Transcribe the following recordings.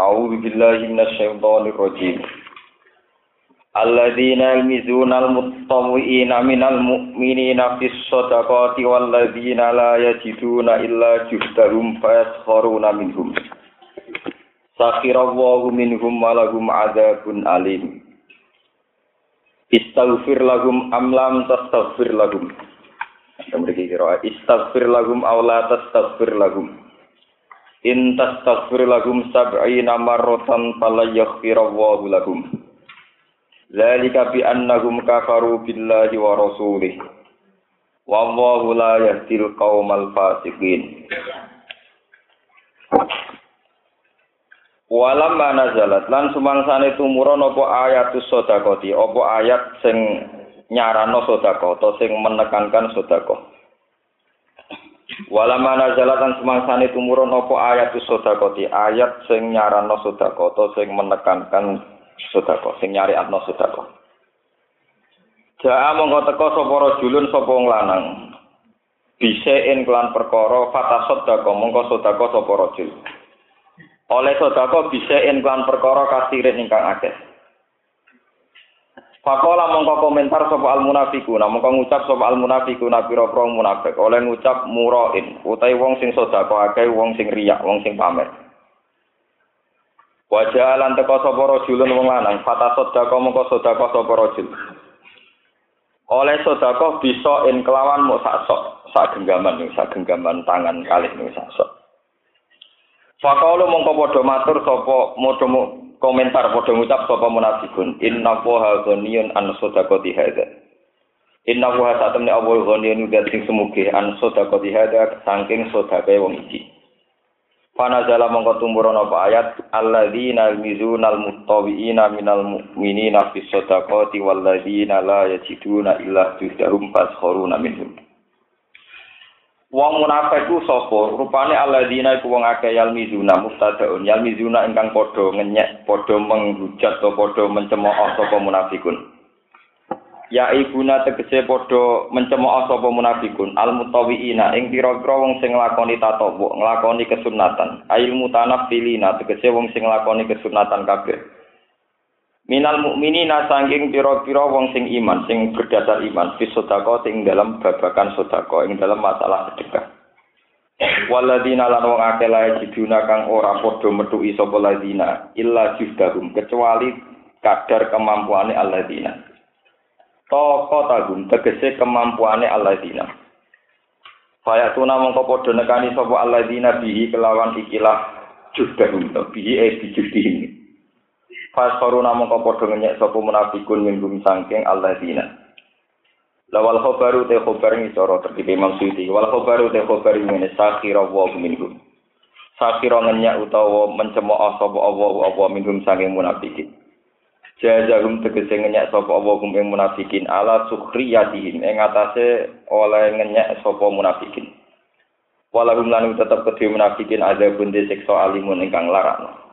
A'udzu billahi minasyaitonir rajim. Alladzina yamizuna al-muttawi'ina minal mu'minina minhum. Sakhirallahu minhum wa lahum alim. Istaghfir lahum am lam tastaghfir lahum. Kemudian kira. Sab'ina marratan fala yaghfirallahu lahum. Dzalika bi annahum kafaru billahi wa rasulih. Wallahu la yahdil qaumal fasiqin. Walam nazalat lan sumangsane tumurun apa ayatus sedekah apa ayat sing nyarano sedekah atau sing menekankan sedekah. Walama nazalatan semangsane tumurun apa ayat sedekah ayat sing nyarano sedekah utawa sing menekankan sedekah sing nyariatno sedekah. Jaa mongko teka sapa rajulun sapa wong lanang. Bisein kelan perkara fatasot dako mongko sedekah sapa rajul. Oleh sedekah bisein kelan perkara kasirin ingkang akeh. Fakola mongko komentar sapa al munafiquna mongko ngucap sapa al munafiquna pira-pira munafik oleh ngucap murain utai wong sing sedekah akeh wong sing riyak wong sing pamer. Wajah lan teka sapa rajulun wong lanang fata sedekah mongko sedekah sapa rajul. Oleh sedekah bisa in kelawan muk sak sok sak genggaman sak genggaman tangan kalih sak sok. Fakola mongko padha matur sapa modho komentar padha ngucap sapa munafikun? Inna wa ghaniyun an sadaqati hadza. Inna wa satamni awal ghaniyun sing semuge an sadaqati hadza saking sedekah wong iki. Panazala mongko tumurun apa ayat? Alladzina yalmizuna almuttawiina minal mu'minina fis sadaqati walladzina la yajiduna illa tuhdahum fashuruna minhum Wong munafik ku sapa? Rupane alladzina iku wong akeh yalmizuna mustadaun. Yalmizuna ingkang padha ngenyek, padha menghujat atau padha mencemooh sapa munafikun. Ya ibuna tegese padha mencemooh sapa munafikun al mutawiina ing pira-pira wong sing nglakoni tatawu, nglakoni kesunatan. Ail mutanafilina tegese wong sing nglakoni kesunatan kabeh. Minal mukminina saking pira-pira wong sing iman sing berdasar iman. Fi sedekah ing dalam babakan sedekah ing dalam masalah sedekah. Waladina lan wong akeh lae jiduna kang ora padha metuki sapa ladina illa jiddahum kecuali kadar kemampuane alladzina. Toko tagum tegese kemampuane alladzina. Faya tuna mongko padha nekani sapa alladzina bihi kelawan ikilah juddahum bihi e bijudihim Fasfaru namung kau podo ngenyek sopo munafikun min bumi sangking alladzina. Lawal khobaru te khobar ngisoro tertipe Imam Suyuti. Wal khobaru te khobar ini sakhira wa minhum. Sakhira ngenyek utawa mencemooh sopo Allah Allah minhum sangking munafikin. Jazahum tegese ngenyek sopo Allah ing munafikin ala sukhriyatihim ing atase oleh ngenyek sopo munafikin. Walahum lanu tetap kedhe munafikin ada bunde siksa alimun ingkang larakno.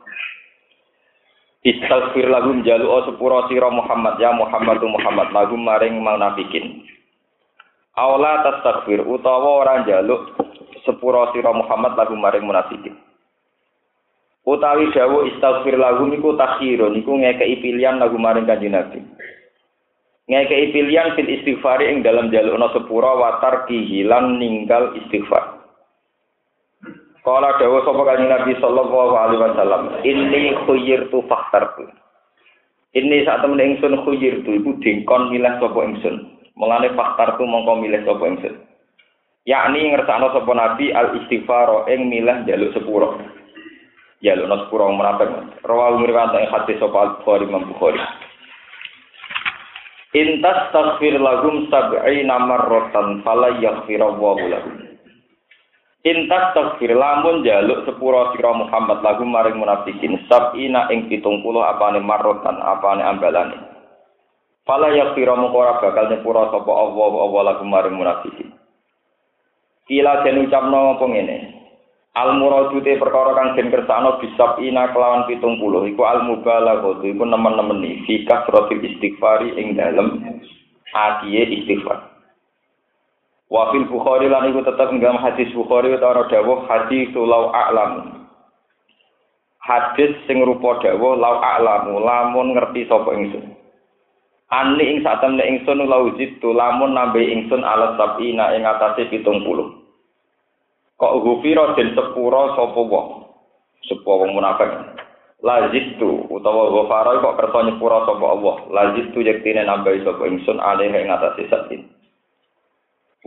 Istaghfir lahum jalu o sepuro sira Muhammad ya Muhammad Muhammad lahum maring munafikin. Aula tastaghfir utawa ora jaluk sepuro sira Muhammad lahum maring munafikin. Utawi dawuh istaghfir lahum iku takhirun iku ngekeki pilihan lahum maring kanjeng Nabi. Ngekeki pilihan fil istighfar ing dalam jalukna sepuro watar kihilan ninggal istighfar. Kala dawa sapa kanjeng Nabi sallallahu alaihi wasallam, "Inni khuyyirtu fakhtartu." Ini saat temen ingsun khuyyirtu iku dingkon milih sapa ingsun. Mulane fakhtartu mongko milih sapa ingsun. Yakni ngersakno sapa Nabi al istighfar ing milih jaluk sepuro. Jaluk no sepuro menapek. Rawal ngriwayat ing hadis sapa Al-Bukhari Imam Bukhari. Intas taghfir lahum sab'ina marratan fala yaghfirallahu lahum. Intas takfir lamun jaluk sepuro sira Muhammad lagu maring munafikin sabina ing pitung puluh apane marrotan apane ambalane. Fala yakfira mongko ora bakal nyepuro sapa Allah Allah lagu maring munafikin. Kila den ucapno apa ngene. Al muradu te perkara kang den kersakno bisabina kelawan pitung puluh iku al mubalaghah iku nemen-nemeni fi kasratil istighfari ing dalem atiye istighfar. Wafil Bukhari lan iku tetep enggam hadis Bukhari utawa dawuh hadis lau a'lam. hadis sing rupa dawa lau a'lamu lamun ngerti sapa ingsun. Ani ing satemne ingsun lau jitu lamun nambe ingsun alat sabina ing atase 70 Kok gufira den sepura sapa wong? Sapa wong munafik. Lazitu utawa ghafara kok kersa nyepura sapa Allah. Lazitu yektine nambahi sapa ingsun alih ing atase satin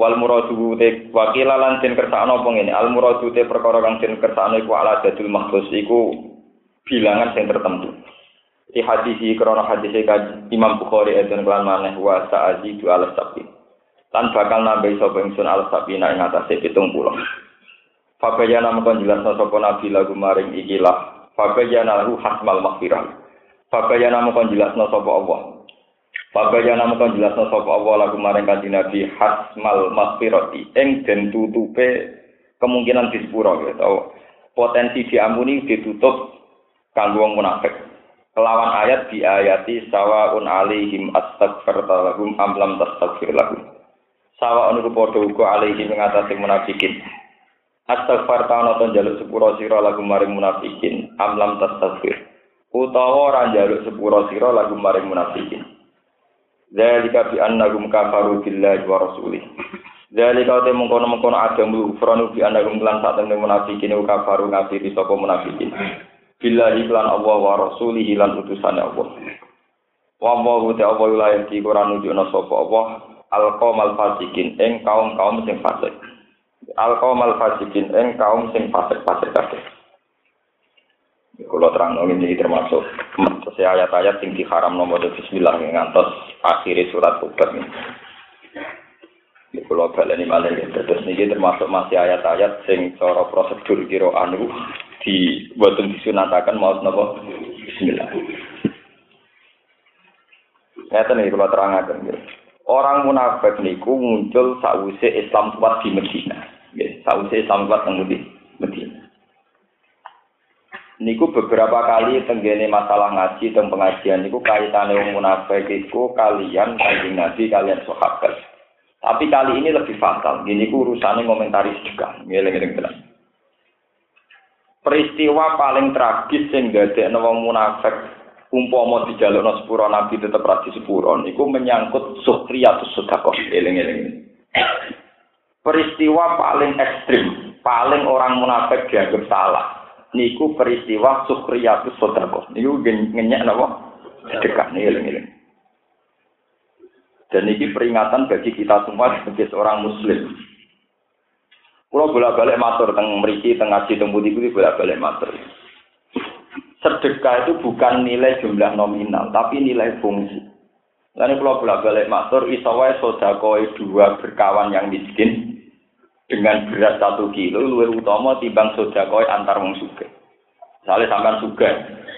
wal muradu te wakila lan den kersane apa ngene? Al muradu te perkara kang den kersane iku ala dadul mahfuz iku bilangan sing tertentu. Di hadis iki krana hadis Imam Bukhari eden kelan maneh wa sa'azidu ala sabi. Lan bakal nambahi sapa ingsun al sabina ing atase 70 Fabayana mengkon jelas sapa nabi lagu maring ikilah. Fabayana lahu hasmal maghfirah. Fabayana mongkon jelasno sapa Allah. Fabayana mongkon jelasno sapa Allah lagu maring kanjeng Nabi hasmal maghfirati ing den tutupe kemungkinan disepuro ya tau potensi diampuni ditutup kanggo wong munafik. Kelawan ayat di ayati sawaun alaihim astaghfirta lahum am lam tastaghfir lahum. Sawaun ku padha uga alaihim ing atase munafikin. Astaghfar ta'ala jaluk sepuro sira lagu maring munafikin amlam tastaghfir utawa ora jaluk sepuro sira lagu maring munafikin Zalika bi annahum kafaru billahi wa rasulih. Zalika te mengkono-mengkono ada mufranu bi annahum lan sak temne munafikin kafaru ngafiri sapa munafikin. Billahi lan Allah wa rasulih lan utusane Allah. Wa Allah te Allah wilayah di Quran nunjukna sapa Allah al-qaumal fasikin ing kaum-kaum sing fasik. Al al fasikin eng kaum sing fasik-fasik kabeh. Kalau terang ini termasuk sesuai ayat-ayat sing diharam nomor Bismillah ngantos akhir surat Tobat ini. Di pulau ini malah ya. Terus ini termasuk masih ayat-ayat sing cara prosedur kiro anu di buatun disunatakan mau nopo Bismillah. Nyata nih kalau terang akan Orang munafik niku muncul sausé Islam kuat di Medina. Ya, sausé Islam kuat Medina. Niku beberapa kali tenggene masalah ngaji dan pengajian niku kaitannya wong munafik iku kalian kanjeng Nabi kalian sahabat. Tapi kali ini lebih fatal. Gini ku urusannya komentari juga. Ngeleng-ngeleng tenan. Peristiwa paling tragis sing dadekno wong munafik umpama dijalukno sepuro nabi tetep ra sepuro niku menyangkut suhriyatus sedekah eling-eling peristiwa paling ekstrim paling orang munafik dianggap salah niku peristiwa suhriyatus sedekah niku ngenyek napa? Sedekah eling-eling dan ini peringatan bagi kita semua sebagai seorang muslim. Kalau bolak-balik matur teng mriki teng ngaji teng budi-budi bolak-balik matur. Sedekah itu bukan nilai jumlah nominal, tapi nilai fungsi. Lalu kalau bolak balik matur, isowai sodakoi dua berkawan yang miskin dengan berat satu kilo, luwih utama timbang sodakoi antar wong suge. Misalnya sampai suge,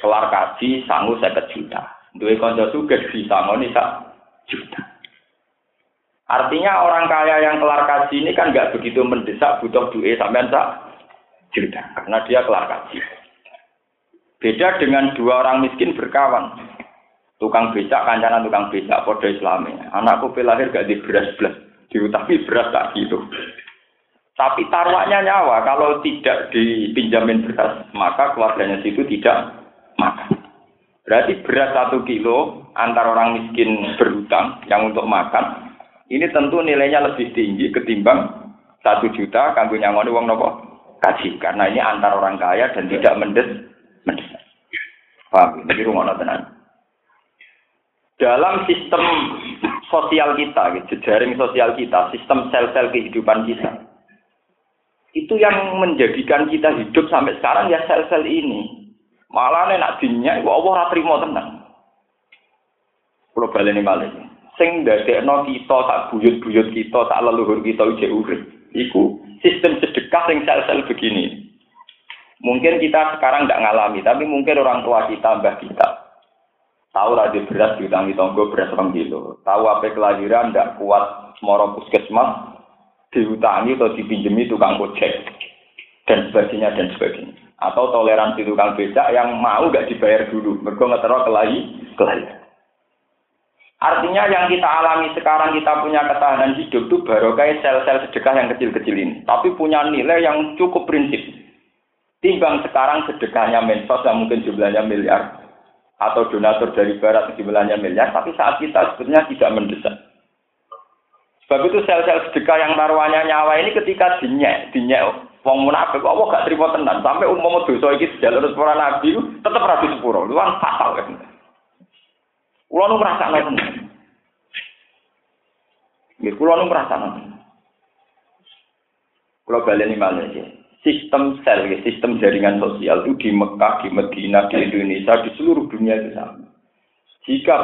kelar kaji, sanggup saya juta. Dua konco suge bisa ngoni sak juta. Artinya orang kaya yang kelar kaji ini kan nggak begitu mendesak butuh duit sampai sak juta, karena dia kelar kaji. Beda dengan dua orang miskin berkawan. Tukang becak, kancanan tukang becak, podo islami. Anakku lahir gak di beras belas, diutangi beras tak gitu. Tapi taruhannya nyawa, kalau tidak dipinjamin beras, maka keluarganya situ tidak makan. Berarti beras satu kilo antar orang miskin berhutang yang untuk makan, ini tentu nilainya lebih tinggi ketimbang satu juta kanggo nyangoni uang nopo kaji karena ini antar orang kaya dan tidak mendes mendesak. Paham? Jadi rumah tenan. Dalam sistem sosial kita, gitu, jaring sosial kita, sistem sel-sel kehidupan kita, itu yang menjadikan kita hidup sampai sekarang ya sel-sel ini. Malah nak dinyak, Allah terima tenang. Kalau balik ini balik. Sing dadekno kita tak buyut-buyut kita, tak leluhur kita uje urip. Iku sistem sedekah sing sel-sel begini. Mungkin kita sekarang tidak ngalami, tapi mungkin orang tua kita, mbah kita. Tahu rada beras diutangi tonggo beras orang kilo. Tahu apa kelahiran tidak kuat moro puskesmas, diutangi atau dipinjemi tukang gojek. Dan sebagainya, dan sebagainya. Atau toleransi tukang becak yang mau gak dibayar dulu. Mereka ngetero kelahi, kelahiran. Artinya yang kita alami sekarang kita punya ketahanan hidup itu baru kayak sel-sel sedekah yang kecil-kecil ini. Tapi punya nilai yang cukup prinsip. Timbang sekarang sedekahnya mensos yang mungkin jumlahnya miliar atau donatur dari barat jumlahnya miliar, tapi saat kita sebetulnya tidak mendesak. Sebab itu sel-sel sedekah yang taruhannya nyawa ini ketika dinyek, dinyek wong munafik Allah gak terima tenan? Sampai umpama dosa iki jalur para nabi tetep ra sepuro lu kan fatal kan kula nu ngrasakno tenan nggih kula nu ngrasakno kula baleni malih sistem sel sistem jaringan sosial itu di Mekah di Medina di Indonesia di seluruh dunia itu sama. Jika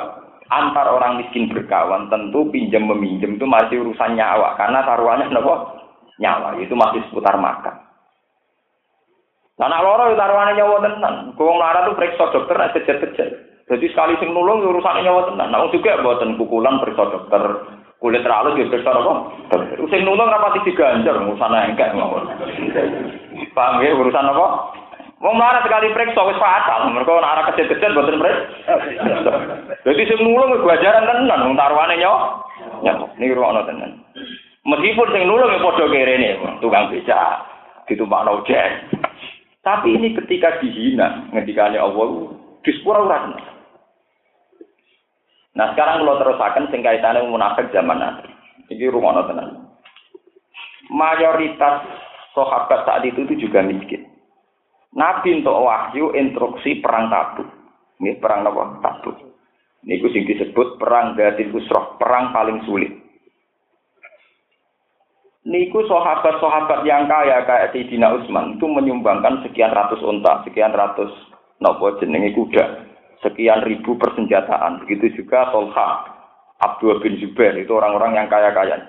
antar orang miskin berkawan tentu pinjam meminjam itu masih urusan nyawa karena taruhannya nopo nyawa itu masih seputar makan. Nah, loro itu taruhannya nyawa tenan. Kau lara tuh periksa dokter nak kejar-kejar. Jadi sekali sing nulung ya urusannya nyawa tenan. Nah, juga buatan pukulan periksa dokter. Kulit terlalu juga periksa apa? Sing nulung rapati diganjar urusan enggak mau. Paham ya urusan apa? Wong marah sekali periksa wis fatal. Mereka nak arah kejar-kejar buatan periksa. Jadi sing nulung gajaran tenan. Wong taruhannya nyawa. Ya, ini ruang tenan. Meskipun sing nulung padha kerene, tukang beca, ditumpakno ojek. Tapi ini ketika dihina, ngendikane Allah, di sepura ora Nah sekarang kalau terusakan sing kaitane munafik zaman nanti. Iki rumono tenan. Mayoritas sahabat saat itu itu juga miskin. Nabi untuk wahyu instruksi perang tabuk. Ini perang apa? Tabuk. Ini sing disebut perang Gatil Usroh, perang paling sulit. Niku sahabat-sahabat yang kaya kayak Sayyidina Utsman itu menyumbangkan sekian ratus unta, sekian ratus nopo jenenge kuda, sekian ribu persenjataan. Begitu juga Tolha, Abdul bin Zubair itu orang-orang yang kaya-kaya.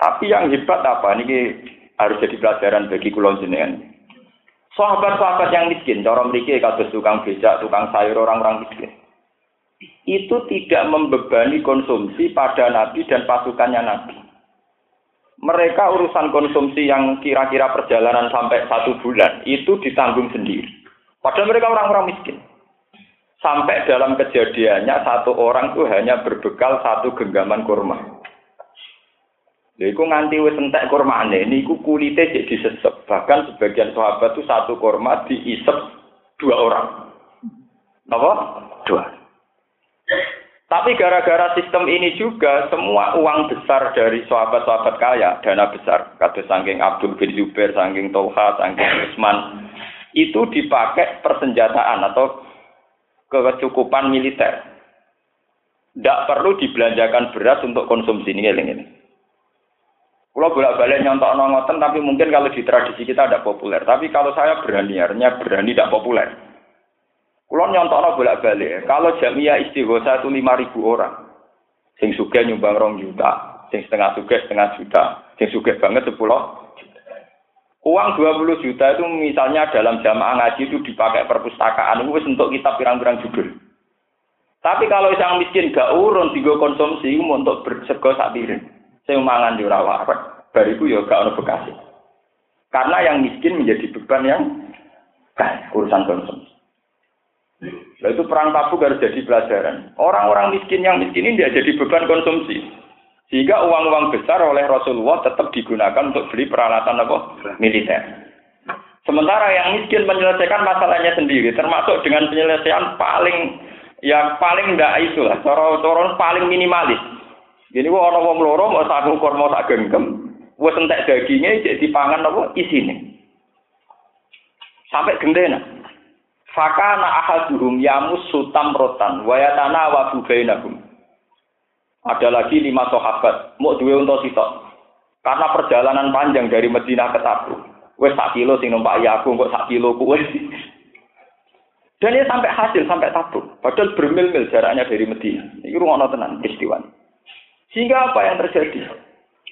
Tapi yang hebat apa? Ini harus jadi pelajaran bagi kulon jenengan. Sahabat-sahabat yang miskin, cara mereka kados tukang becak, tukang sayur orang-orang miskin. Itu tidak membebani konsumsi pada Nabi dan pasukannya Nabi mereka urusan konsumsi yang kira-kira perjalanan sampai satu bulan itu ditanggung sendiri. Padahal mereka orang-orang miskin. Sampai dalam kejadiannya satu orang itu hanya berbekal satu genggaman kurma. Iku nganti wis entek kurmane niku kulite jadi disesep. Bahkan sebagian sahabat itu satu kurma diisep dua orang. Apa? Dua. Tapi gara-gara sistem ini juga semua uang besar dari sahabat-sahabat kaya, dana besar, kata sangking Abdul bin Zubair, sangking Tolha, sangking Usman, itu dipakai persenjataan atau kecukupan militer. Tidak perlu dibelanjakan beras untuk konsumsi ini, ini. Kalau bolak-balik nyontok nongoten, tapi mungkin kalau di tradisi kita tidak populer. Tapi kalau saya berani, artinya berani tidak populer. Kulo nyontokno bolak-balik. Kalau jamiah istighosa itu lima ribu orang. Sing suge nyumbang rong juta, sing setengah suge setengah juta, sing suge banget sepuluh Uang 20 juta itu misalnya dalam jamaah ngaji itu dipakai perpustakaan itu untuk kitab pirang-pirang judul. Tapi kalau yang miskin gak urun tiga konsumsi untuk bersego sak piring. Saya mangan di rawa bariku ya gak ono bekasi. Karena yang miskin menjadi beban yang kaya urusan konsumsi. Nah, itu perang tabuk harus jadi pelajaran. Orang-orang miskin yang miskin ini tidak jadi beban konsumsi. Sehingga uang-uang besar oleh Rasulullah tetap digunakan untuk beli peralatan apa? militer. Sementara yang miskin menyelesaikan masalahnya sendiri, termasuk dengan penyelesaian paling yang paling tidak itu lah, cara paling minimalis. Jadi gua orang wong loro mau sak ukur mau sak genggam, wis entek dagingnya jadi pangan apa isine. Sampai gendena. Fakana ahaduhum yamus sutam rotan wayatana wa bainahum. Ada lagi lima sahabat, mau dua untuk sitok. Karena perjalanan panjang dari Madinah ke Tabuk. Wes sak kilo sing numpak ya aku kok sak kilo ku Dan dia sampai hasil sampai Tabuk. Padahal bermil-mil jaraknya dari Madinah. Ini rumah tenan istiwan. Sehingga apa yang terjadi?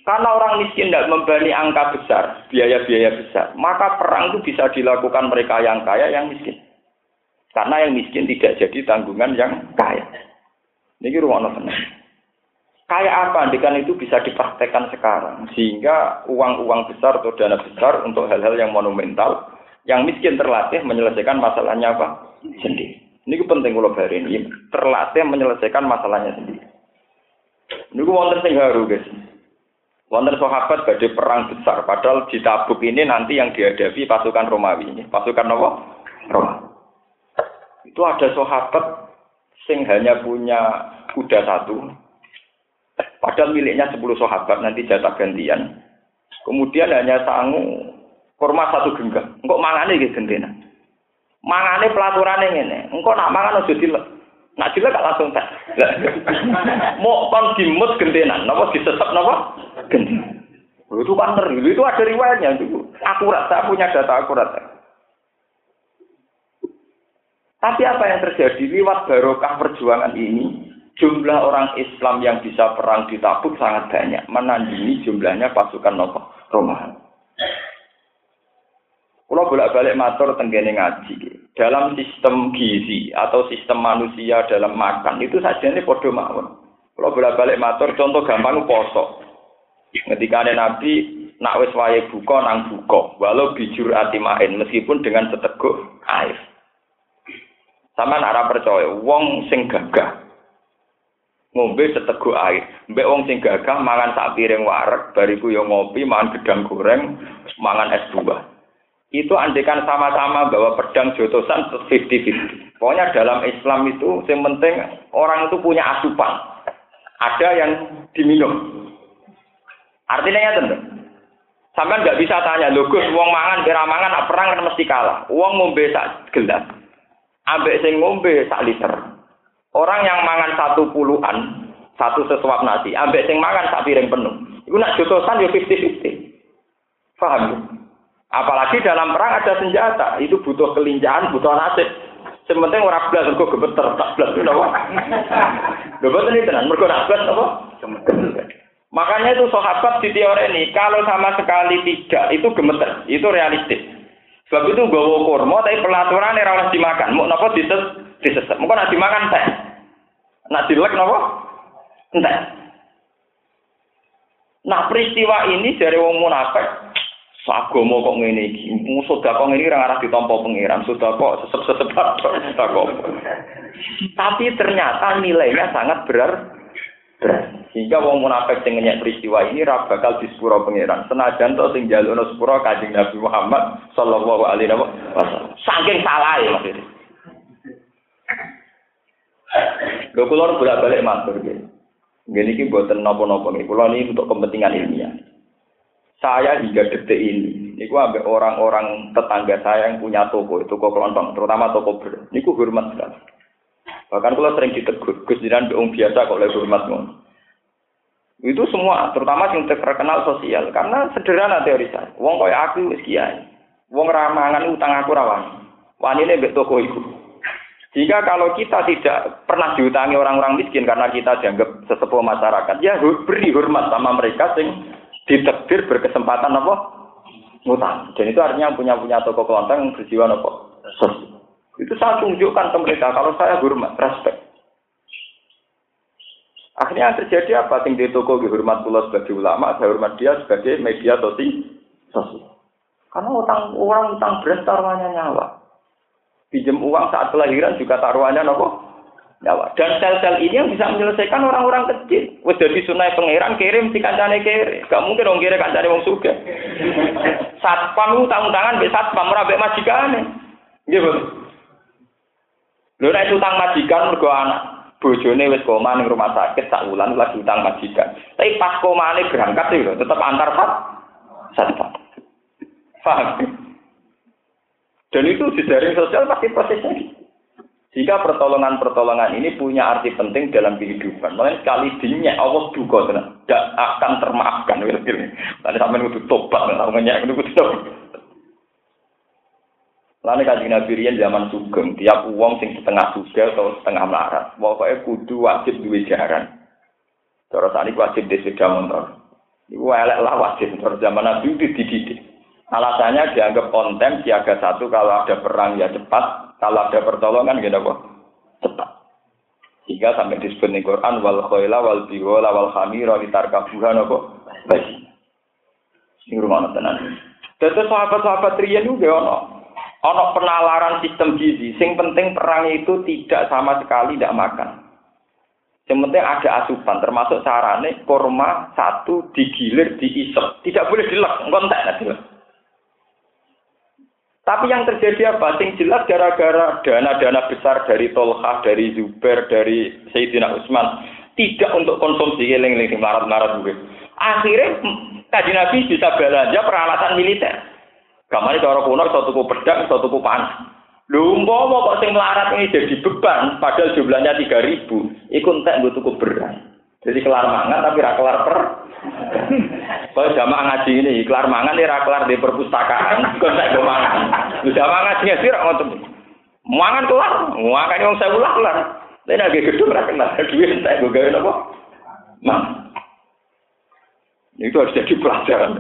Karena orang miskin tidak membani angka besar, biaya-biaya besar, maka perang itu bisa dilakukan mereka yang kaya, yang miskin. Karena yang miskin tidak jadi tanggungan yang kaya. Ini rumah tenang. Kaya apa andikan itu bisa dipraktekkan sekarang sehingga uang-uang besar atau dana besar untuk hal-hal yang monumental yang miskin terlatih menyelesaikan masalahnya apa sendiri. Ini penting kalau hari ini terlatih menyelesaikan masalahnya sendiri. Ini wonten sing haru guys. Wonten sahabat badhe perang besar, padahal di Tabuk ini nanti yang dihadapi pasukan Romawi ini. Pasukan apa? Roma. Itu ada sahabat sing hanya punya kuda satu, padahal miliknya sepuluh sahabat nanti jatah gantian. Kemudian hanya sangu kurma satu genggam. Engkau mangane gitu gendena. Mangane pelaturane ngene. Engkau nak mangan aja dilek. Nak dilek gak langsung tak. Mau kon dimut gendenan, napa disesep napa? Gendenan. Itu kan ngeri, itu ada riwayatnya itu. Akurat, saya punya data akurat. Tapi apa yang terjadi lewat barokah perjuangan ini, jumlah orang Islam yang bisa perang di Tabuk sangat banyak, menandingi jumlahnya pasukan Romawi. Kalau bolak-balik matur tenggene ngaji. Dalam sistem gizi atau sistem manusia dalam makan itu saja ini podo mawon. Kalau bolak-balik matur contoh gampang poso. Ketika ada Nabi nak wis wae buka nang buka, walau bijur atimain meskipun dengan seteguk air. Sama nara percaya, wong sing gagah ngombe seteguk air. Mbek wong sing gagah mangan sak piring wareg, bariku yo ngopi, mangan gedang goreng, mangan es buah itu andekan sama-sama bahwa pedang jotosan 50-50. Pokoknya dalam Islam itu yang penting orang itu punya asupan. Ada yang diminum. Artinya ya tentu. Sampai nggak bisa tanya, lo Gus, uang mangan, kira mangan, perang kan mesti kalah. Uang ngombe sak gelas, ambek sing ngombe sak liter. Orang yang mangan satu puluhan, satu sesuap nasi, ambek sing mangan sak piring penuh. Itu nak jotosan ya 50-50. Paham? Apalagi dalam perang ada senjata, itu butuh kelincahan, butuh nasib. Sementing orang belas, kok gemeter, tak belas, itu apa? Gemeter ini tenan, mereka nak belas, apa? Makanya itu sahabat di teori ini, kalau sama sekali tidak, itu gemeter, itu realistis. Sebab itu gawa kurma, tapi pelaturan ini harus dimakan. Mau nopo dises, disesat. Mau nak dimakan teh. Nak dilek nopo? Entah. Nah peristiwa ini dari wong munafik Agama kok ngene iki. Sedekah kok ngene ora arah ditampa pangeran. Sedekah sesep-sesep sedekah. Tapi ternyata nilainya sangat berat. Sehingga wong munafik sing ngenyek peristiwa ini ra bakal disepuro pangeran. Senajan to sing jalukno sepuro Kanjeng Nabi Muhammad sallallahu alaihi wasallam. Saking salah ya maksudnya. Lho kula bolak-balik matur nggih. Ngene iki mboten napa-napa nggih. Kula ini untuk kepentingan ilmiah. Saya hingga detik ini, niku ambek orang-orang tetangga saya yang punya toko, toko kelontong, terutama toko ber, niku hormat sekali. Bahkan kalau sering ditegur, Gus Jiran biasa kok lebih hormat. Itu semua, terutama yang terkenal sosial, karena sederhana teori saya. Wong koyo aku wis kiai. Wong ramangan utang aku rawan. Wanine mbek toko itu. Jika kalau kita tidak pernah diutangi orang-orang miskin karena kita dianggap sesepuh masyarakat, ya beri hormat sama mereka sing ditekdir berkesempatan apa? Ngutang. Dan itu artinya punya punya toko kelontong yang berjiwa apa? Itu saya tunjukkan ke mereka kalau saya hormat, respect. Akhirnya terjadi apa? Sing di toko dihormat pula sebagai ulama, saya hormat dia sebagai media sosial. Karena utang orang utang beras taruhannya nyawa. Pinjam uang saat kelahiran juga taruhannya nopo nyawa. Dan sel-sel ini yang bisa menyelesaikan orang-orang kecil. Wes jadi sunai pangeran kirim si kancane kiri. Gak mungkin dong kiri kancane wong suga. Satpam utang tangan be satpam ora be majikane. Nggih, Bu. Lho nek utang majikan mergo anak bojone wis koma ning rumah sakit sak wulan lagi utang majikan. Tapi pas komane berangkat lho tetap antar sat satpam. Paham? Dan itu di jaring sosial pasti prosesnya gitu. Jika pertolongan-pertolongan ini punya arti penting dalam kehidupan, makanya sekali dinyak Allah duka tidak akan termaafkan. Tadi sampai itu tobat, namanya itu tobat. Lalu kaji Nabi Rian zaman sugeng, tiap uang sing setengah suga atau setengah melarat, pokoknya kudu wajib duwe jaran. Terus tadi wajib di sepeda motor. Ibu elek lah wajib. Terus zaman Nabi itu dididik. Alasannya dianggap konten siaga satu kalau ada perang ya cepat, kalau ada pertolongan gitu kok cepat. Sehingga sampai disebut di Quran wal khayla wal biwala wal khamira litarkabuha napa basi. Ini rumah tenan. Dadi sahabat-sahabat riyen juga ono ono penalaran sistem gizi. Sing penting perang itu tidak sama sekali tidak makan. Yang ada asupan, termasuk carane korma satu digilir, diisep. Tidak boleh dilek, kontak nanti. Tapi yang terjadi apa? Sing jelas gara-gara dana-dana besar dari Tolha, dari Zubair, dari Sayyidina Utsman tidak untuk konsumsi eling-eling marat-marat gue. Akhirnya kaji Nabi bisa belanja peralatan militer. Kamane cara kuno iso tuku pedang, iso tuku panah. Lho umpama kok sing melarat ini jadi beban padahal jumlahnya 3000, iku entek nggo tuku beras. Jadi kelar mangan tapi ra kelar per. Kalau jamaah ngaji ini kelar mangan ora kelar di perpustakaan, kok entek go mangan. Jamaah ngaji ngaji ra ngoten. Mangan kelar, mangan wong saya ulah kelar. Tapi nek gedung ra kelar, duwe entek go gawe napa? Mang. Itu harus jadi pelajaran.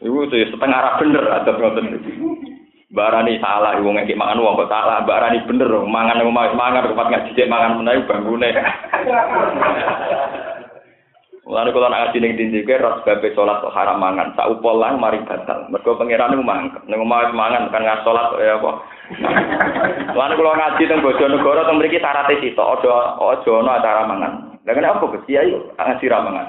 Itu setengah arah bener atau ngoten. Barani salah wong ngeki mangan wong kok salah, barani bener mangan mangan tempat ngaji cek mangan menawi bangune. Mulane kula nak ngaji ning dindi ke ros babe salat kok haram mangan, sak upol lang mari batal. Mergo pangeran niku. Ning omah mangan kan ngas salat ya apa. Mulane kula ngaji teng Bojonegoro teng mriki syaratnya sitok, aja aja ana acara mangan. Lah kenapa Gus Kiai ngaji ra mangan?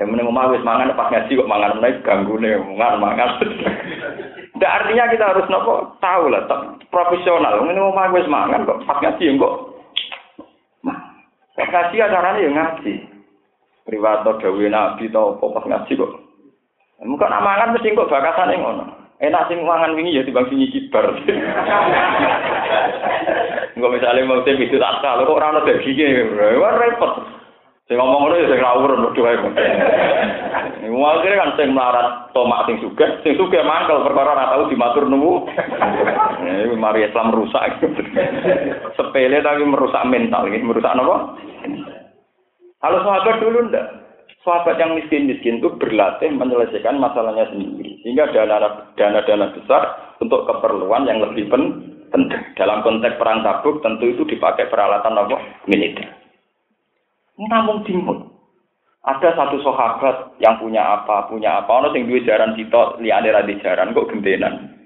Eh meneng omah wis mangan pas ngaji kok mangan menawi ganggune mangan mangan. Tidak artinya kita harus nopo tahu lah, profesional. Ini mau wis mangan kok pas ngaji kok. Nah, ngaji acaranya ya ngaji. Priwato dawe nabi tau apa pas ngaji kok. Muka nak mangan mesti kok bakasane ngono. Enak sing mangan wingi ya timbang sing kibar. Engko misale mau tem itu tak kok ora ono daginge. Wah repot. Sing ngomong ngono ya sing ngawur bodho ae. Akhire kan sing melarat tomak sing sugih, sing sugih mangkel perkara ora tau dimatur nuwu. Ini mari Islam merusak. Sepele tapi merusak mental, ini merusak apa? Kalau sahabat dulu ndak. Sahabat yang miskin-miskin itu berlatih menyelesaikan masalahnya sendiri. Sehingga dana-dana besar untuk keperluan yang lebih penting. Dalam konteks perang tabuk tentu itu dipakai peralatan apa? Militer. Namun timun. Ada satu sahabat yang punya apa, punya apa, ono sing duwe jaran sitok, liyane ra jaran kok gendenan.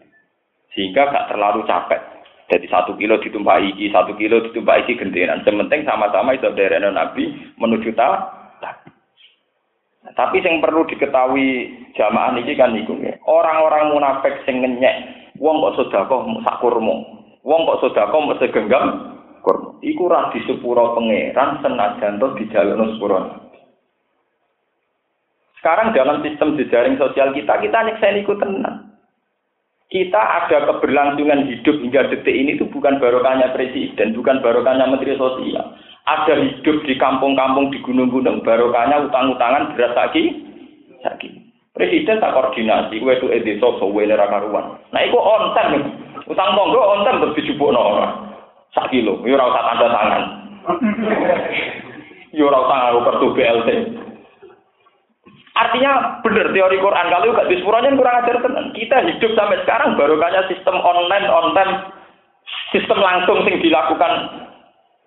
Sehingga gak terlalu capek. Jadi satu kilo ditumpah iki, satu kilo ditumpah iki gendenan. Sementing sama-sama itu dari Nabi menuju ta. Tapi yang perlu diketahui jamaah ini kan niku Orang-orang munafik sing ngenyek, wong kok sedekah sak kurma. Wong kok sedekah mesti segenggam kurma. Iku ra disepuro pangeran senajan to dijalukno sepuro. Sekarang dalam sistem jejaring sosial kita, kita nyeksen ikut tenang. Kita ada keberlangsungan hidup hingga detik ini itu bukan barokahnya presiden, bukan barokahnya menteri sosial. Ada hidup di kampung-kampung, di gunung-gunung, barokahnya utang-utangan beras lagi, lagi. Presiden tak koordinasi, gue itu edesa, sowe karuan. Nah, itu on time. Utang monggo on time terus dijupuk orang sak kilo, yo ora usah tanda tangan. Yo ora usah ngaku kartu BLT. Artinya benar teori Quran kalau gak dispuranya kurang ajar tenan. Kita hidup sampai sekarang baru kaya sistem online, online, sistem langsung sing dilakukan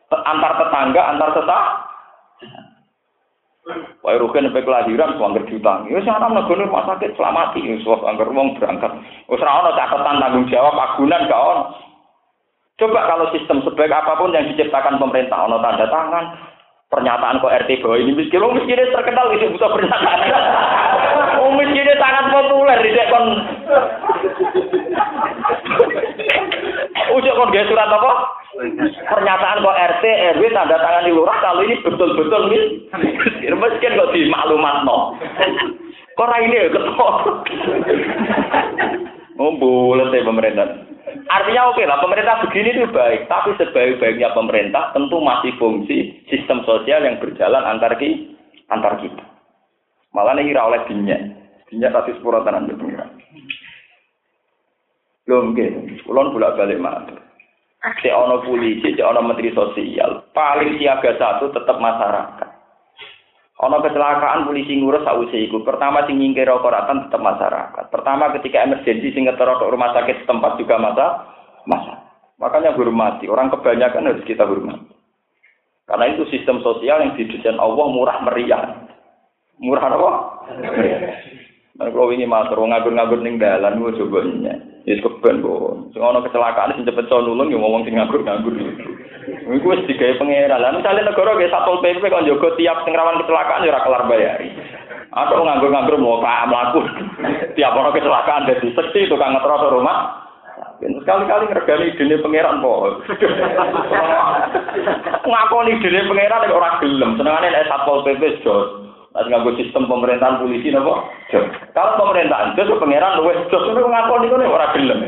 antar tetangga, antar tetangga. Wah, rugen sampai kelahiran, suangger diutang. Ya, sing anak negara rumah sakit selamati, ya, suangger wong berangkat. Wis ora catatan tanggung jawab agunan gak ono. Coba kalau sistem sebaik apa pun yang diciptakan pemerintah, ono tanda tangan, pernyataan kok RT bahwa ini miskin, oh miskinnya terkenal itu butuh pernyataan. Oh miskinnya sangat populer di kon. Ujuk kon dia surat apa? Pernyataan kok RT RW tanda tangan di lurah kalau ini betul-betul miskin, miskin kok di maklumat no. Kok ini ya ketemu? Oh boleh sih pemerintah. Artinya oke lah, pemerintah begini itu baik, tapi sebaik-baiknya pemerintah tentu masih fungsi sistem sosial yang berjalan antar ki, antar kita. Malah ini kira oleh dinyak, dinyak tapi tanah di pengiran. Belum gitu, kulon bolak balik matur. Cek ono polisi, cek ono menteri sosial, paling siaga satu tetap masyarakat. Ono kecelakaan polisi ngurus sausi iku. Pertama sing nyingkir koratan tetap masyarakat. Pertama ketika emergensi sing ngetero rumah sakit setempat juga masa masa. Makanya hormati. Orang kebanyakan harus kita hormati. Karena itu sistem sosial yang didesain Allah murah meriah. Murah apa? Nah, kalau ini matur ngabur-ngabur ning dalan gue coba nya. Ya keben kok. Sing ono kecelakaan sing cepet nulung ya ngomong sing ngabur-ngabur. Iku wis digawe pangeran. Lah misale negara ge Satpol PP kon jaga tiap sing rawan kecelakaan ya ora kelar bayari. Atau nganggur-nganggur mau mlaku. Tiap orang kecelakaan dadi seksi tukang ngetros rumah. Sekali-kali ngergani idene pangeran po. Ngakoni idene pangeran nek ora gelem. Senengane nek Satpol PP jos. Nek nganggo sistem pemerintahan polisi napa? Jos. Kalau pemerintahan jos pangeran luwes jos nek ngakoni kene ora gelem.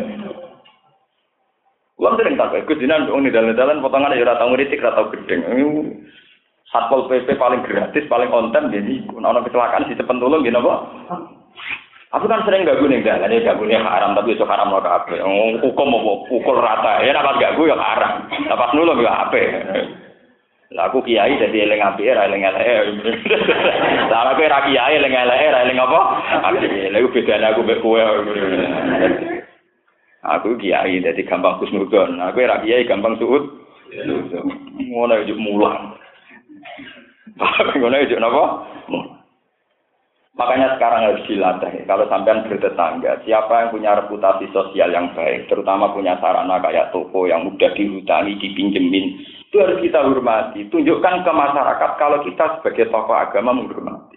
Kulo sering tak ikut dinan wong dalan-dalan potongan ya ora tau ngritik ora tau gedeng. Satpol PP paling gratis, paling konten jadi ana kecelakaan di depan tolong gini apa? Aku kan sering gak ning dalan ya gak haram tapi itu haram lo kabeh. Hukum apa pukul rata ya dapat gak ya haram. Dapat nulung ya apa? Lah aku kiai jadi eling apik ora eling elek. Lah aku ora kiai eling elek ora eling apa? Lha bedane aku mek. Aku kiai jadi gampang kusnudon. Aku era kiai gampang suut. Ngono yo mulang. Ngono yo napa? Makanya sekarang harus dilatih. Kalau sampean bertetangga, siapa yang punya reputasi sosial yang baik, terutama punya sarana kayak toko yang mudah dihutangi, dipinjemin, itu harus kita hormati. Tunjukkan ke masyarakat kalau kita sebagai tokoh agama menghormati.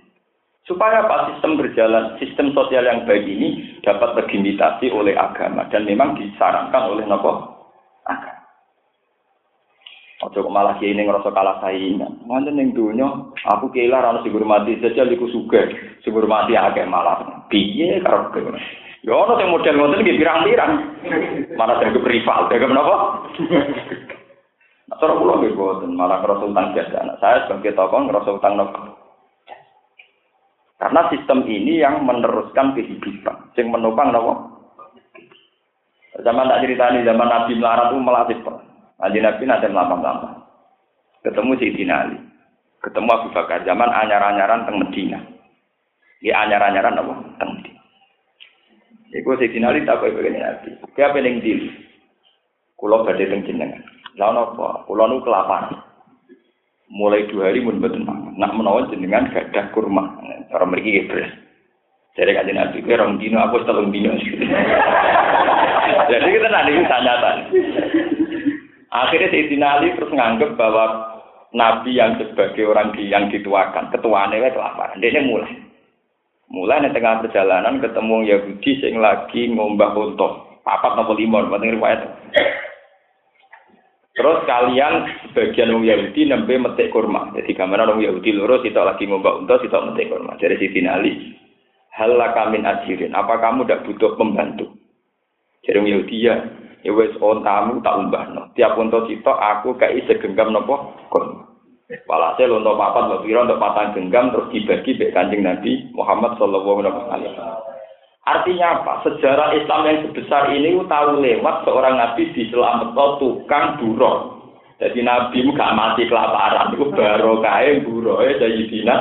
Supaya apa sistem berjalan, sistem sosial yang baik ini dapat terlimitasi oleh agama dan memang disarankan oleh nopo agama. Ojo malah kiai ini ngerasa kalah saingan. Mana neng dunia, aku kira harus dihormati saja, liku suka, dihormati agak malah. Piye karo kowe. Ya ono sing model ngoten iki pirang-pirang. Malah dianggap rival, dianggap napa? Nah, cara kula nggih boten, malah ngerasa utang jasa. Nah, saya sebagai tokoh ngerasa utang nopo. Karena sistem ini yang meneruskan kehidupan, yang menopang nopo. Zaman tak cerita ini, zaman Nabi melarat itu melatih Nabi Nabi nanti melapang-lapang. Ketemu si Ali. Ketemu Abu Bakar. Zaman anyar-anyaran teng Medina. Di anyar-anyaran apa? Teng Medina. Iku si Ali tak kau begini Nabi. Kaya pening dil. Kulo badai teng jenengan. Lalu apa? Kulo nu kelaparan mulai dua hari pun betul nak menawan jenengan gadah kurma cara mereka gitu jadi kaji nabi kira orang dino aku setelung dino jadi kita nanti tanya akhirnya Sayyidina Ali terus nganggep bahwa nabi yang sebagai orang yang dituakan ketuaannya itu kelaparan dia mulai mulai di tengah perjalanan ketemu Yahudi sing lagi ngombah untuk papat nopo limon penting riwayat Terus kalian sebagian orang Yahudi nembe metik kurma. Jadi gambaran orang Yahudi lurus itu lagi ngombak unta, itu metik kurma. Jadi si Ali, hal kamin ajirin. Apa kamu tidak butuh pembantu? Jadi orang Yahudi ya, ya wes ontamu tak umbah no. Tiap untuk itu aku kayak segenggam nopo kurma. Walhasil untuk papat, untuk piro, untuk patang genggam terus dibagi be kanjeng Nabi Muhammad Shallallahu Alaihi Wasallam. Artinya apa? Sejarah Islam yang sebesar ini tahu lewat seorang nabi di selamat tukang buron. Jadi nabi gak mati kelaparan, itu baru kaya buron ya jadi dina.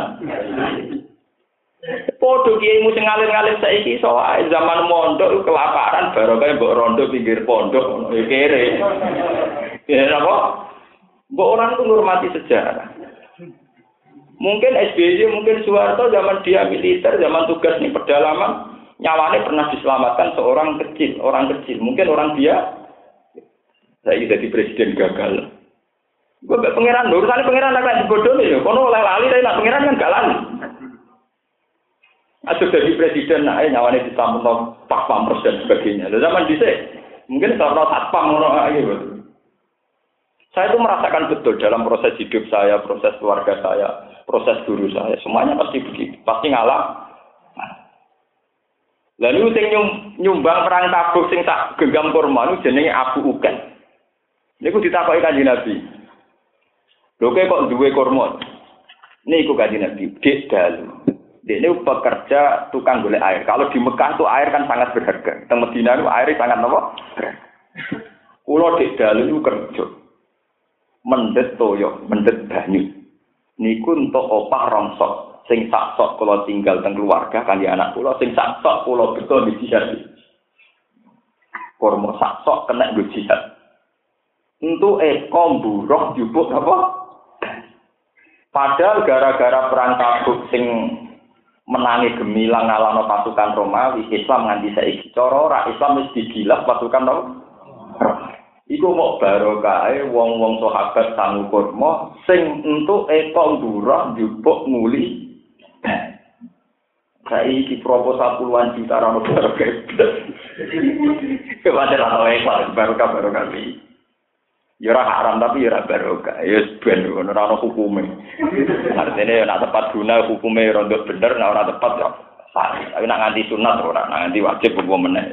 Podo kiai mu sing ngalir-ngalir saiki soal zaman mondok kelaparan baru kaya mbok rondo pinggir pondok ya kere. Ya apa? Mbok orang tuh ngurmati sejarah. Mungkin SBY, mungkin Soeharto zaman dia militer, zaman tugas di pedalaman, nyawane pernah diselamatkan seorang kecil, orang kecil. Mungkin orang dia saya jadi presiden gagal. Gue gak pangeran, urusannya pangeran agak dibodoh nih, kono oleh lali, tapi nak pangeran kan gak lali. Atau jadi presiden, nah, nyawane disambung pas pampers dan sebagainya. Lalu zaman bisa, mungkin karena satpam ngono gitu. Saya itu merasakan betul dalam proses hidup saya, proses keluarga saya, proses guru saya, semuanya pasti begitu, pasti ngalah Lalu sing nyumbang perang tabuk sing tak genggam kurma niku jenenge Abu Ukan. Niku ditakoki Kanjeng Nabi. Lho kok duwe kurma? Niku Kanjeng Nabi, dik dalu. Dia ini pekerja tukang golek air. Kalau di Mekah tuh air kan sangat berharga. Di Medina itu air sangat apa? Kulo dik dalu itu kerja. Mendet toyo, mendet banyu. Niku untuk opah rongsok sing sak sok kula tinggal teng keluarga kan di anak kula sing sak sok kula betul di jihad kormo sak sok kena di jihad untuk eko buruh jubuk apa padahal gara-gara perang tabuk sing menangi gemilang ngalano pasukan Romawi Islam nganti saiki cara ora Islam wis digilas pasukan Romawi iku mau barokah wong-wong sahabat sang kurma sing entuk eko ndura njupuk muli saiki proposal puluhan juta ra ono barokah. Kepada ra eko barokah barokah iki ya ora haram tapi ya ora barokah ya ben ono ora ono hukume artine ya nak tepat guna hukume rondo bener nek ora tepat ya sah tapi nak nganti sunat ora nak nganti wajib hukum meneh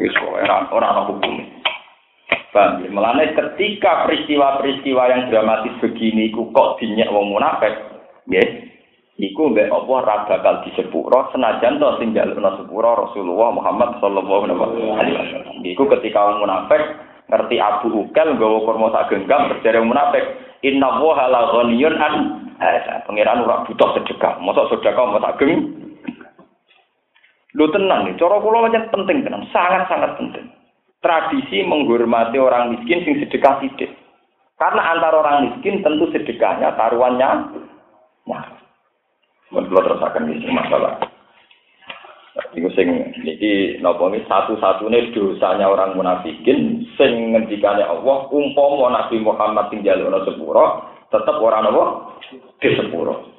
wis ora ora ono hukume ya? Melane ketika peristiwa-peristiwa yang dramatis begini ku kok dinyak wong munafik, nggih. Iku mbek apa ora bakal disepuro senajan to sing jalukna sepuro Rasulullah Muhammad sallallahu alaihi wasallam. Iku ketika wong munafik ngerti Abu Ukal nggawa kurma sak genggam terjare munafik, inna wa la ghaniyun an hada. Pangeran ora butuh sedekah. Mosok sedekah mau sak geng. Lu tenang nih, cara kula penting tenan, sangat-sangat penting tradisi menghormati orang miskin sing sedekah sidik. Karena antara orang miskin tentu sedekahnya taruhannya nah. Menurut akan ini masalah. Iku sing niki napa iki satu-satunya dosanya orang munafikin sing ngendikane Allah umpama Nabi Muhammad sing jalukna sepuro tetep ora napa? Di sepuro.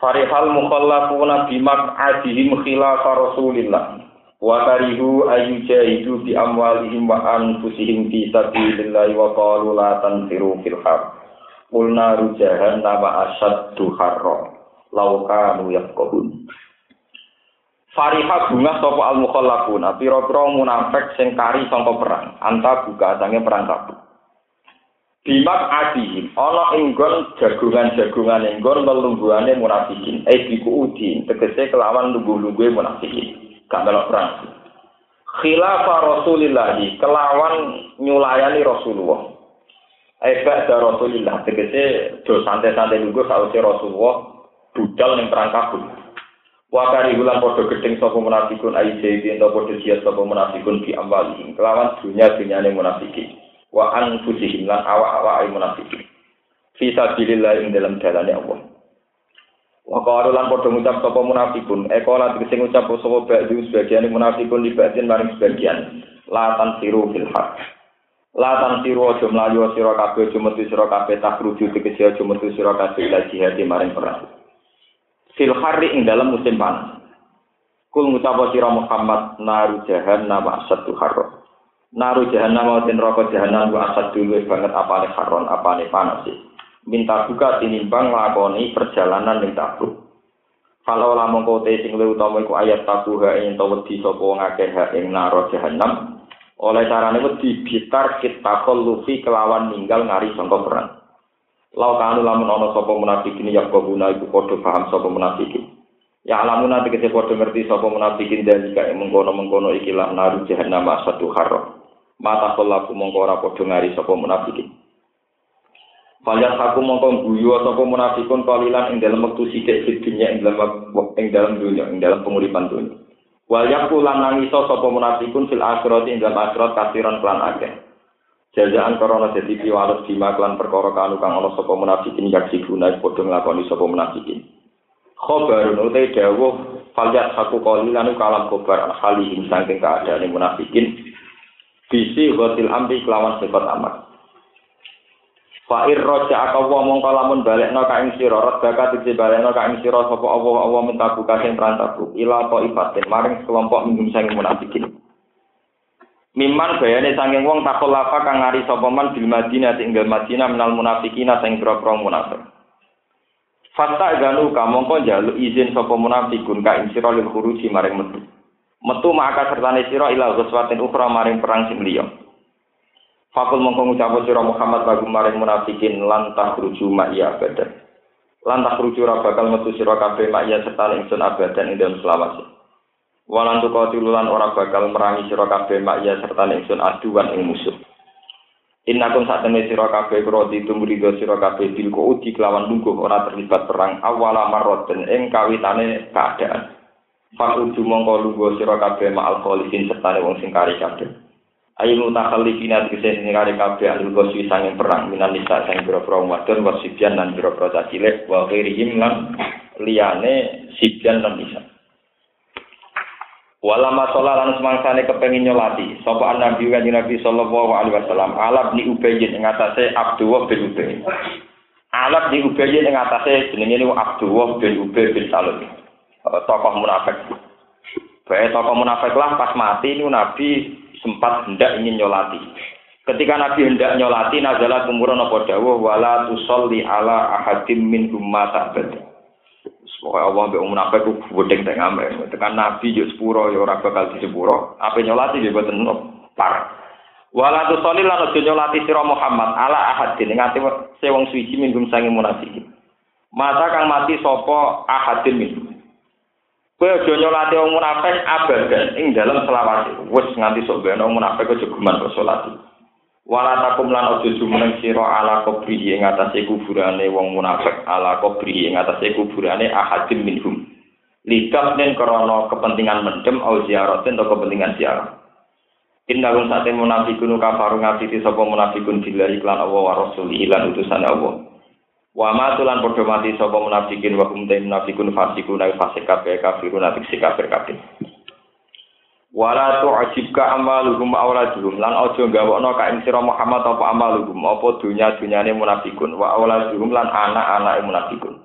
Farihal mukhallafuna bimak adihim khilafa Rasulillah. Wa karihu ayu jahidu bi amwalihim wa anfusihim fi sabilillah wa qalu la tanfiru fil har qulna rujahan nama asyaddu harra law kanu yaqulun Fariha bunga sapa al mukhallafun pira-pira munafik sing kari sangka perang anta buka sange perang kabeh Bimak adihim, ana inggon jagungan-jagungan inggon lelungguhane munafikin, eh diku udin, tegese kelawan lungguh-lungguhe munafikin. gak melok perang. Khilafah Rasulillah kelawan nyulayani Rasulullah. Ebak da Rasulillah tegese do santai-santai nunggu sausi Rasulullah budal ning perang kabul. Wakari ulang podo gedeng sapa munafikun ai jadi ento podo jihad sapa munafikun di amwalihim kelawan dunia dunyane munafikin. Wa anfusihim lan awak-awak munafikin. Fi sabilillah ing dalam dalane Allah. Wa qalu lan padha ngucap sapa munafikun, eko lan sing ngucap sapa ba'du sebagian munafikun libatin maring sebagian. Latan siru fil haq. Latan siru aja mlayu sira kabeh aja metu sira kabeh tak rujuk tegese aja metu sira kabeh ila jihad maring perang. Fil harri ing dalam musim panas. Kul ngucap sira Muhammad naru jahannam asatu harro. Naru jahannam den neraka jahannam wa asatu banget apane harron apane panas sih. minta buka tinimbang lakoni perjalanan ning tabuk. Kalau lamun kote sing luwih utama iku ayat tabuha ing to wedi sapa wong akeh ing naro jahanam. Oleh carane wedi bitar kita lufi kelawan ninggal ngari sangka perang. Lau kanu lamun ana sapa munafikin ya guna iku padha paham sapa munafikin. Ya lamun nanti kese padha ngerti sapa munafikin dan jika mengkono-mengkono ikilah naru jahanam satu haro. Mata kolaku mongko ora padha ngari sapa munafikin. Fayat aku mongko guyu sapa munafikun kalilan ing dalam wektu sithik di dunia ing dalam ing dalam dunia ing dalam penguripan dunia. Wal yaku lan nangiso sapa munafikun fil akhirat ing dalam akhirat kasiran kelan akeh. Jajaan korona dadi piwales dima kelan perkara kanu kang ana sapa munafikin yaksi guna padha nglakoni sapa munafikin. Khobarun utai dawuh falyat aku kalilan kalam khobar halihim saking keadaan munafikin. Bisi hotil amri kelawan sifat amat. Fa'ir roja akawa mongko lamun balekno ka ing sira redaka dadi balekno ka ing sira sapa Allah Allah minta buka sing perantaku ila ta ibatin maring kelompok minggum sang munafikin. Miman bayane sanging wong takolafa kang ngari sapa man bil Madinah tinggal Madinah menal munafikina sing pro-pro munafik. Fasta ganu ka mongko njaluk izin sapa munafikun ka ing lil khuruji maring metu. Metu maka sertane sira ila ghuswatin ukhra maring perang sing liya. Fakul mongko ngucap sira Muhammad lagu maring munafikin lantah ruju ma'iya abadan. Lantah ruju ra bakal metu sira kabeh ma'iya serta ingsun abadan ing dalem selawase. Walan tu tilulan ora bakal merangi sira kabeh ma'iya serta ingsun aduan ing musuh. Innakum sak temne sira kabeh krodi tumrido sira kabeh bil uji kelawan lungguh ora terlibat perang awala marroten ing kawitane keadaan. Fakul mongko lungguh sira kabeh ma'al kholisin serta wong sing kari kabeh. ayu mutakhallifina tegese sing kare kabeh ahli goswi sanging perang minan nisa sing boro-boro wadon wasibian lan boro-boro cilik wa ghairihim lan liyane sibian lan nisa Walama sholat lan semangsane kepengin nyolati sapa nabi kan Nabi sallallahu alaihi wasallam alab ni ubayyin ing atase Abdullah bin Ubay. Alab ni ubayyin ing atase jenenge niku Abdullah bin Ubay bin Salul. Tokoh munafik. Bae tokoh munafik lah pas mati niku Nabi sempat hendak ingin nyolati. Ketika Nabi hendak nyolati nazala kumurun apa dawuh wala tusolli ala ahadim min mata bada. Pokoknya Allah mbek munafik ku gedeng teng amre. Tekan Nabi yo sepuro yo ora bakal di. Apa nyolati yo boten par. Wala tu sholil lan aja nyolati sira Muhammad ala ahadin ngati se wong suci minggum sange munafik. Mata kang mati sapa ahadin min. Kowe aja nyolati wong munafik abadan ing dalam selawat. Wis nganti sok beno munafik aja geman kok salat. Wala takum lan aja jumeneng sira ala kubri ing atase kuburane wong munafik ala kubri ing atase kuburane ahadim minhum. Lidah nen krana kepentingan mendem au ziaratin atau kepentingan ziarah. Inna rum sate munafikun kafaru ngafiti sapa munafikun billahi iklan Allah wa rasuli lan utusan Allah. Wa ma tulan padha mati sapa munafikin wa hum munafikun fasikun ay fasik kabeh kafirun apik kafir kabeh. Wala tu'jibka amaluhum auladuhum lan aja gawokno ka ing sira Muhammad apa amaluhum apa dunya-dunyane munafikun wa auladuhum lan anak-anake munafikun.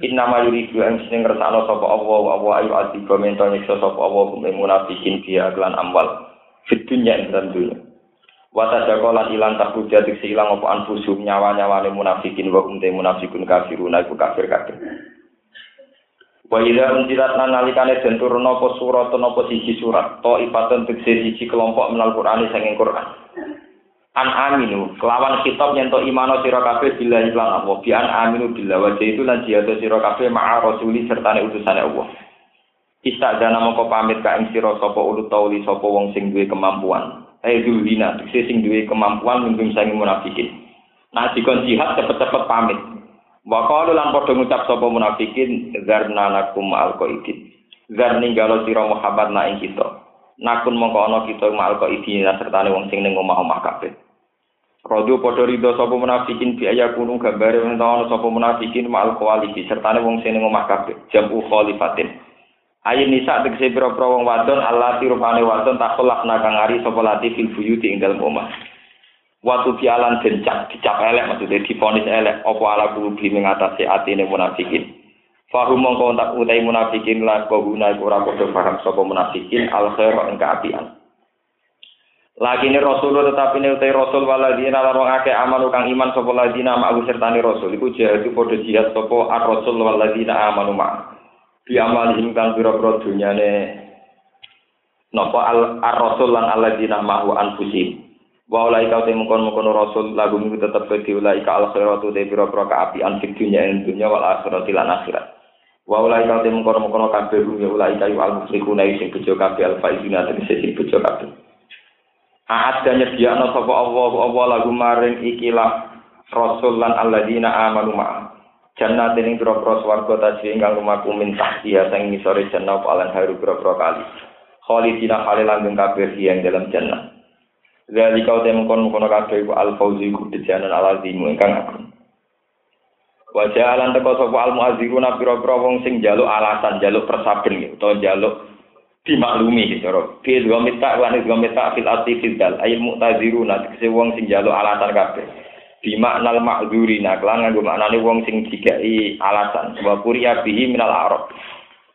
Inna ma yuridu ang sing ngersakno sapa Allah wa wa ayu ati komento nyiksa sapa Allah hum munafikin dia lan amwal fit dunya ing dalam dunya. Wa tadakolan ilang takbuja diksi ilang anfusum nyawa-nyawane munafikin wa hum munafikun kafirun iku kafir kafir. Wa ila unzilat lan nalikane den turun apa surat apa siji surat to ipatun tegese siji kelompok menal Qur'an sanging Qur'an. An aminu kelawan kitab nyento imano sira kabeh bila iklan Allah bi an aminu bila wa itu lan jihad sira kabeh ma'a rasuli sertane utusane Allah. Istadana moko pamit ka ing sira sapa ulut tauli sapa wong sing duwe kemampuan. Eh dulina tegese sing duwe kemampuan mimpin sanging munafikin. Nah dikon jihad cepet-cepet pamit. Wa qalu lan padha ngucap sapa munafikin zarna nakum alqaidin. Zar ninggalo sira Muhammad na ing kita. Nakun mongko ana kita mal qaidin sertane wong sing ning omah-omah kabeh. Rodo padha rido sapa munafikin bi aya kunung gambare wong ana sapa munafikin mal qawalifi sertane wong sing ning omah kabeh. Jamu khalifatin. Ayin nisa tegese pira-pira wong wadon Allah tirupane wadon takolak nakang ari sapa lati fil buyuti ing dalem omah. Watu pialan dencak dicap elek maksudnya difonis elek apa ala kulubi mengatasi atine munafikin. Fahum mongko tak utai munafikin la kau guna ora padha paham sapa munafikin al khair ing kaapian. Lagi ini Rasul tetapi ini utai Rasul waladina lan wong amanu kang iman sapa ladina ma'u sertani Rasul iku jihad padha jihad sapa ar Rasul waladina amanu ma. Bi amalihim kang pira-pira dunyane napa al Rasul lan aladina ma'u anfusihim. Wa ulai kau temu kon mukon rasul lagu minggu tetap ke ulai ka al khairatu te pira pira ka api an dunya ing dunya wal akhirat lan akhirat. Wa ulai kau temu kon mukon kabeh ya ulai kayu al musyrikuna sing bejo kabeh al faizina te sing bejo kabeh. Aat dan nyediakno sapa Allah Allah lagu maring ikilah rasul lan alladzina amanu ma Jannah ing pira-pira swarga tajri ingkang lumaku min tahtiha sing ngisore jannah palan haru pira-pira kali. Khalidina khalil langgeng kabeh yang dalam jannah Dari kau temu kono kono kado ibu al fauzi ku dijanan al azimu engkang agung. Wajah alan teko sopo al muaziru nabi robro wong sing jaluk alasan jaluk persaben gitu atau jaluk dimaklumi gitu roh. Fil gua minta wan gua minta fil ati fil dal ayat muaziru nabi kese wong sing jaluk alasan kabeh Di makna makduri nak langan gua maknani wong sing jika i alasan. Wa kuri abihi minal arab.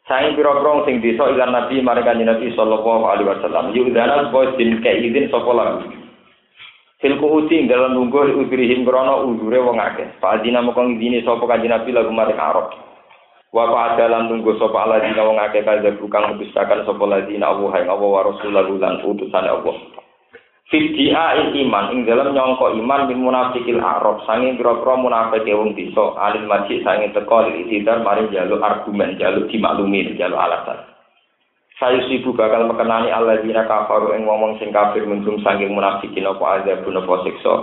Saing pira-pira sing desa ilan Nabi marang kanjeng Nabi sallallahu alaihi wasallam. Yudana supaya din izin sapa lagu. Fil kuuti dalam nunggu udrihim krono udure wong akeh. Fadina moko ngidini sapa kanjeng Nabi lagu marang Arab. Wa dalam nunggu sapa aladina wong akeh kang mendustakan sapa ladina Allah ing Allah wa rasulahu lan utusane Allah. Fidia iman ing dalam nyongko iman min munafikil arab. Sanging pira-pira munafik wong desa alil majid sanging teko itidar mari jaluk argumen jaluk dimaklumi jaluk alasan. Saya sibu bakal mekenani Allah dina kafaru ing ngomong sing kafir mendung sanging munafikin apa azabun apa siksa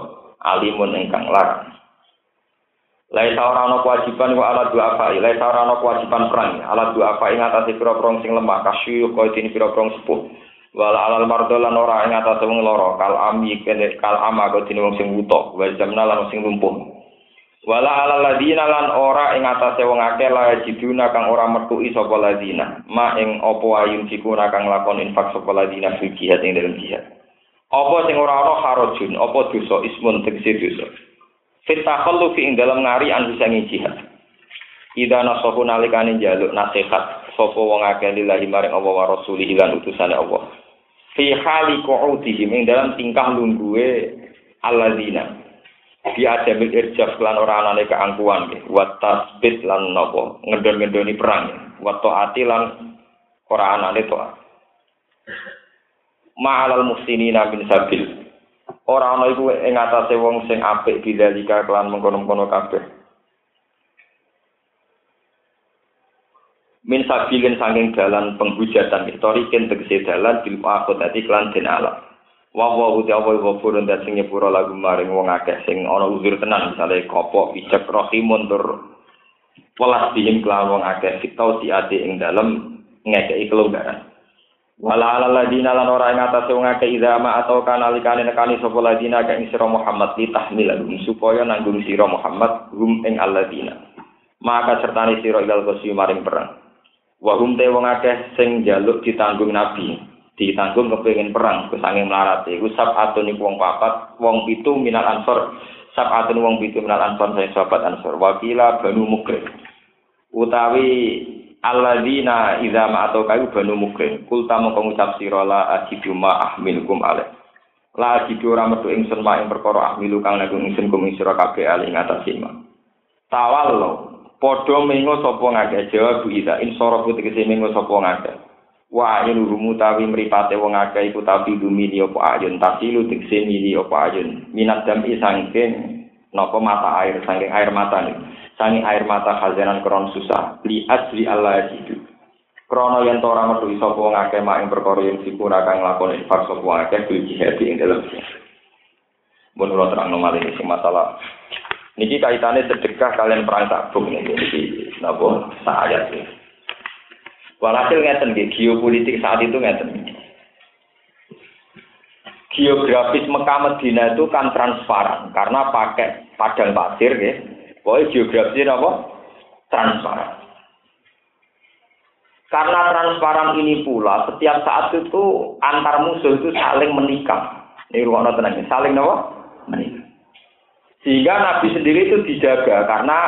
alimun ingkang larang. Lai ora ana kewajiban wa ala dua apa, lai ora ana kewajiban perang, ala dua apa ing atase pira-pira sing lemah kasyu kaya dene pira-pira sepuh wal alal mardo ora ing atas wong loro kal ami kene kal ama kok dene wong sing wuto wa jamna lan sing lumpuh Wala ala ladina lan ora ing atase wong akeh la jiduna kang ora metuki sapa ladina. Ma ing apa ayun sikuna kang lakon infak sapa ladina fil jihad ing dalem jihad. Apa sing ora ana harajun, apa dosa ismun tegese dosa. Fit takhallu fi ing dalem ngari an sangi jihad. Ida nasahu nalikane njaluk nasihat sapa wong akeh lillahi maring Allah wa rasulih lan utusane Allah. Fi hali qu'udihim ing dalam tingkah lungguhe alladzina Bi adamil irjaf lan ora anane keangkuhan nggih. Wa tasbit lan napa ngendon-ngendoni perang. Wa taati lan ora anane taat. Ma'alal muhsinina bin sabil. Ora ana iku ing atase wong sing apik bidzalika kelan mengkono-mengkono kabeh. Min sabilin saking dalan penghujatan historikin tegese dalan bil akhirati kelan den alam. wa wa uti apa ghafur dan sing nyepuro lagu maring wong akeh sing ana uzur tenan misale kopok ijek rahimun tur welas dihim kelawan wong akeh fitau si ati ing dalem ngekeki kelonggaran. Wala ala ladina lan ora ing atas wong akeh idama atau kanalikane nekani sapa ladina ka ing sira Muhammad li tahmil supaya nanggung sira Muhammad hum ing alladina. Maka sertani sira ilal kosi maring perang wa hum te wong akeh sing jaluk ditanggung nabi. Ditanggung kepengin perang kesanging melarat. Iku atun iku wong papat wong pitu minal ansor. Atun wong pitu minal ansor saya sahabat ansor. Wakila banu mukrim utawi alladzina idza atau kayu banu mukrim kulta mongko ngucap sira la ajidu ma ahmilukum alaih. La ajidu ora metu ingsun ing perkara ahmilu kang nek ingsun kum sira kabeh ali ngatas iman padha mengo sapa ngake jawab ida insara putih mengo sapa ngake wa ayun rumu tawi mripate wong akeh iku tapi dumini apa ayun tasilu dikse mili apa ayun. Minat dami sangking napa mata air sangking air mata nih sangi air mata khazanan kron susah. Li asli Allah itu krono yen to ora metu sapa wong akeh mak ing perkara yen sipura kang lakoni infak sapa wong akeh bil jihad ing dalem mun ora terang sing masalah niki kaitane sedekah kalian perang tabung niki napa ayat ini Walhasil ngeten nggih, geopolitik saat itu ngeten. Geografis Mekah Medina itu kan transparan karena pakai padang pasir nggih. Pokoknya geografis apa? Transparan. Karena transparan ini pula setiap saat itu antar musuh itu saling menikah. Ini ruang tenang, saling apa? Menikah. Sehingga Nabi sendiri itu dijaga karena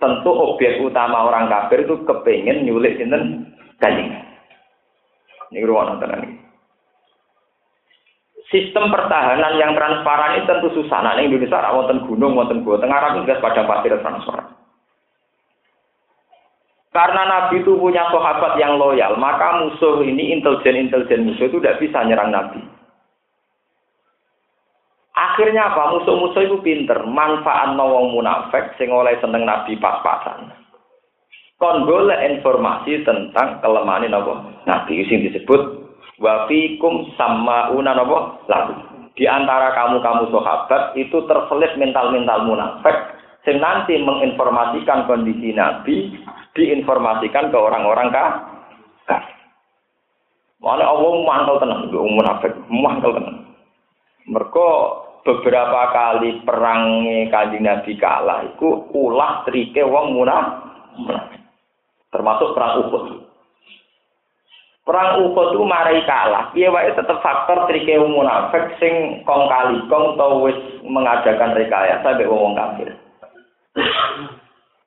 tentu objek utama orang kafir itu kepengen nyulik sinten Kanjeng. Ini ruang nonton Sistem pertahanan yang transparan ini tentu susah. Nah, ini Indonesia wonten gunung, wonten gua, tengah Arab juga pada pasir transparan. Karena Nabi itu punya sahabat yang loyal, maka musuh ini intelijen-intelijen musuh itu tidak bisa nyerang Nabi. Akhirnya apa? Musuh-musuh itu pinter, manfaat nawang munafik, sing oleh seneng Nabi pas-pasan. Kon informasi tentang kelemahan napa nabi sing disebut wa fikum una napa lagu. Di antara kamu-kamu sahabat itu terselip mental-mental munafik sing nanti menginformasikan kondisi nabi diinformasikan ke orang-orang kah kah Mana Allah mantau tenang, munafik, mantau tenang. Mereka beberapa kali perangnya kaji Nabi kalah, itu ulah trike wong munafik termasuk perang Uhud. Perang Uhud itu marai kalah. Piye wae tetep faktor trike munafik sing kong kali kong tau wis mengadakan rekayasa mbek wong kafir.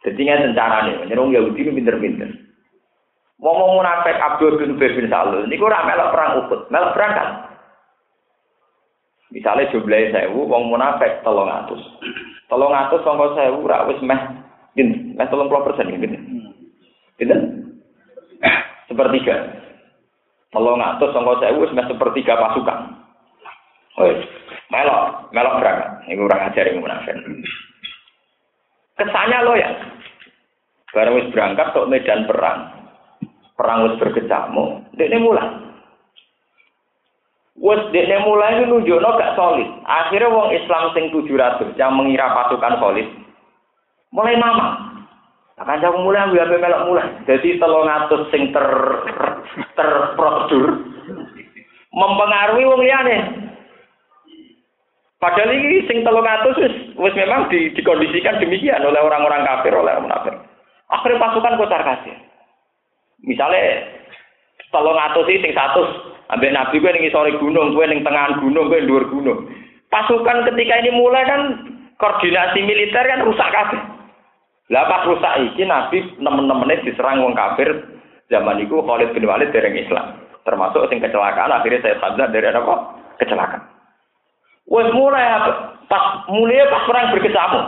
Jadi nggak nih, nyerung Yahudi ini pinter-pinter. Ngomong munafik Abdul bin bin Salul, ini kurang melok perang Uhud, melok perang kan. Misalnya jumlahnya sewu, wong munafik tolong atus. Tolong atus, songkol sewu, rak wis meh, gini, meh tolong puluh persen, gini. Gitu? Sepertiga. Kalau ngatur sangka saya wis sepertiga pasukan. Wes, melok, melok berangkat. Ini kurang ajar yang munafik. Kesannya lo ya. Barang wis berangkat ke medan perang. Perang wis berkecamuk, dia mulai. Wes dia mulai nunjukno gak solid. Akhirnya wong Islam sing 700 yang mengira pasukan solid mulai mama. Akan jauh mulai ambil ambil melok mulai. Jadi telung atus sing ter terprodur mempengaruhi wong liyane. Padahal ini sing telung atus wis, wis memang di, dikondisikan demikian oleh orang-orang kafir, oleh orang munafik. Akhirnya pasukan kocar kasir. Misalnya telung atus ini sing satu, ambek nabi gue ning sore gunung, gue ning tengah gunung, gue luar gunung. Pasukan ketika ini mulai kan koordinasi militer kan rusak kafir. Lah pas rusak iki nabi nemen-nemene diserang wong kafir zaman itu Khalid bin Walid dari Islam. Termasuk sing kecelakaan akhirnya saya sadar dari apa? Kecelakaan. Wes mulai pas mulai pas perang berkecamuk.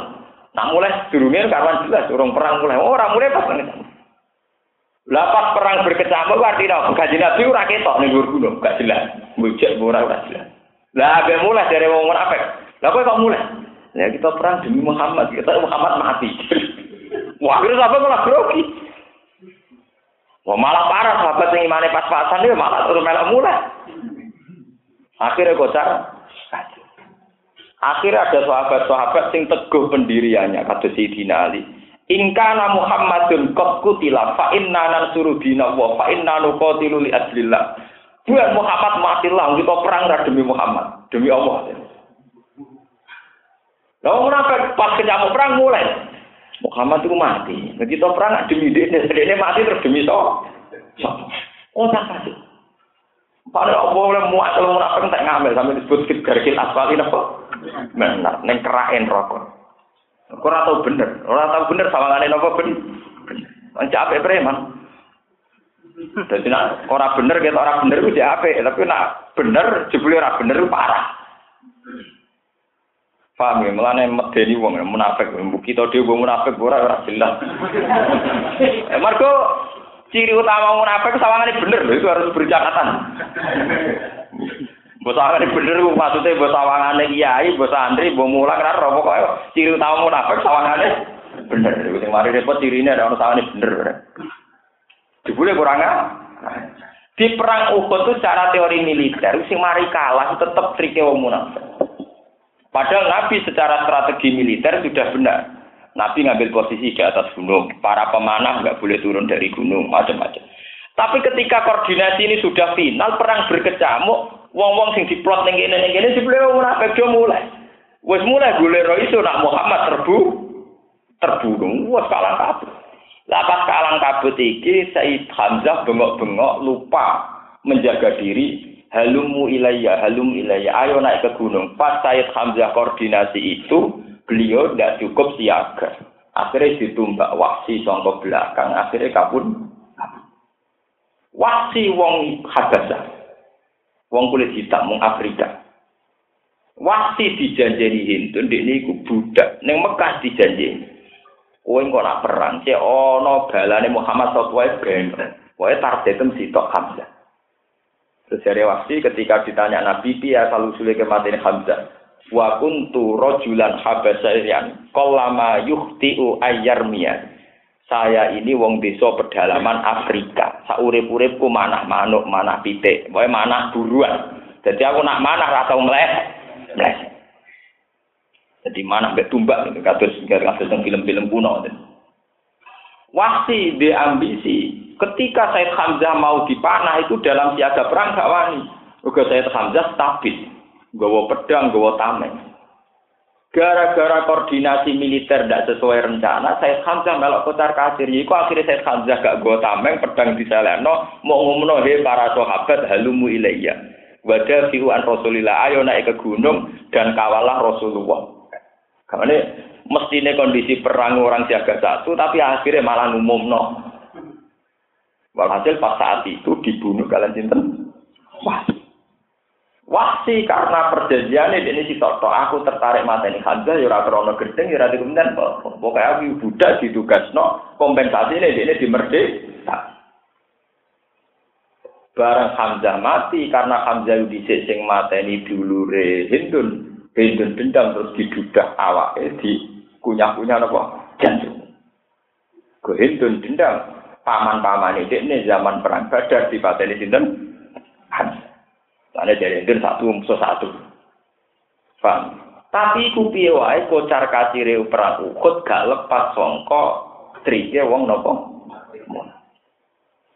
Nah mulai durungnya kawan jelas orang perang mulai orang mulai pas perang Lah pas perang berkecamuk artinya gaji Nabi ora ketok ning dhuwur gunung, gak jelas. Bujak ora ora jelas. Lah abe mulai dari wong munafik. Lah kok mulai? Ya kita perang demi Muhammad, kita Muhammad mati. Wah, akhirnya sahabat malah grogi. Wah, malah parah sahabat yang imannya pas-pasan dia malah terus melak mulai. Akhirnya kocar. Akhirnya ada sahabat-sahabat sing teguh pendiriannya kata Sayyidina Ali. Ingkana Muhammadun qad kutila fa inna nansuru dina wa fa inna nuqatilu li ajlillah. Buat Muhammad matilah kita perang demi Muhammad, demi Allah. Lalu munafik pas kecamuk perang mulai. Muhammad itu mati. Nah, kita perang demi dia, dia mati terus demi so. Oh, tak kasih. Padahal apa oleh muat kalau munafik tak ngambil sampai disebut garkil asfal ini apa? Benar, neng kerain rokok. Ora tau bener, ora tau bener sawangane napa ben. Bener. Capek preman. Jadi nak ora bener kita ora bener ku apik, tapi nak bener jebule ora bener ku parah. Paham ya, mulane medeni wong munafik, kita dhewe wong munafik ora ora jelas. eh Marco ciri utama munafik sawangane bener lho, itu harus bercatatan. Bos sawangane bener maksudnya bos sawangane kiai, bos santri, bos mulang kan ora pokoke ciri utama munafik sawangane bener. Sing mari repot cirine ada orang sawangane bener. Jebule kurang Di perang Uhud itu secara teori militer, sing mari kalah tetep trike wong munafik. Padahal Nabi secara strategi militer sudah benar. Nabi ngambil posisi di atas gunung. Para pemanah nggak boleh turun dari gunung, macam-macam. Tapi ketika koordinasi ini sudah final, perang berkecamuk, wong-wong sing diplot ning kene ning kene dibeli wong munafik mulai. Wis mulai golek iso nak Muhammad terbu terbunuh. Wes kalang kabut. Lah pas kalang kabut iki Said Hamzah bengok-bengok lupa menjaga diri halumu ilayya halum ilayya ayo naik ke gunung pas Said Hamzah koordinasi itu beliau tidak cukup siaga. Akhirnya ditumbak waksi songko belakang, akhirnya kabun. Waksi wong Habasah. Wong kulit hitam, wong Afrika. Waksi dijanjeni Hindu, ini ku budak. Neng Mekah dijanjeni. Kowe kok nak perang, cek ono balane Muhammad sallallahu alaihi wasallam. Kowe targetem sitok Hamzah. Terus dari waksi ketika ditanya Nabi, dia selalu sulit kematian Hamzah wa kuntu rajulan habasyan qallama yuhtiu ayyarmiya saya ini wong desa pedalaman Afrika. Saurip-uripku manah manuk manah pitik. Pokoke manah buruan. Jadi aku nak manah ra tau mleh. Mleh. Jadi manah mbek tumbak gitu kados kados film-film kuno Wasi di ambisi. Ketika Said Hamzah mau dipanah itu dalam siaga perang gak wani. Uga Said Hamzah stabil gawa pedang, gawa tameng. Gara-gara koordinasi militer tidak sesuai rencana, saya Hamzah melok kocar kasir. Iku akhirnya saya Hamzah gak gawa tameng, pedang di seleno, mau ngomong he para sahabat halumu ilayya. Wadah fi'uan Rasulillah, ayo naik ke gunung dan kawalah Rasulullah. Karena mestinya kondisi perang orang siaga satu, tapi akhirnya malah umum no. Walhasil pas saat itu dibunuh kalian cinten. Wah, Wasi karena perjanjian ini si Toto, aku tertarik mata ini Hamzah, ya krono gedeng, ya rada kemudian pokoknya aku budak tugas no kompensasi ini ini di merdeka. Barang Hamzah mati karena Hamzah di sing mata ini dulu Hindun, Hindun dendam terus didudah awak di kunyah-kunyah nopo jantung. Ke Hindun dendam paman-paman ini zaman perang Badar di pateni sinten Hamzah. Soalnya dari itu satu musuh satu. Paham? Tapi iku piye wae kocar kacire perang Uhud gak lepas songko trike wong nopo.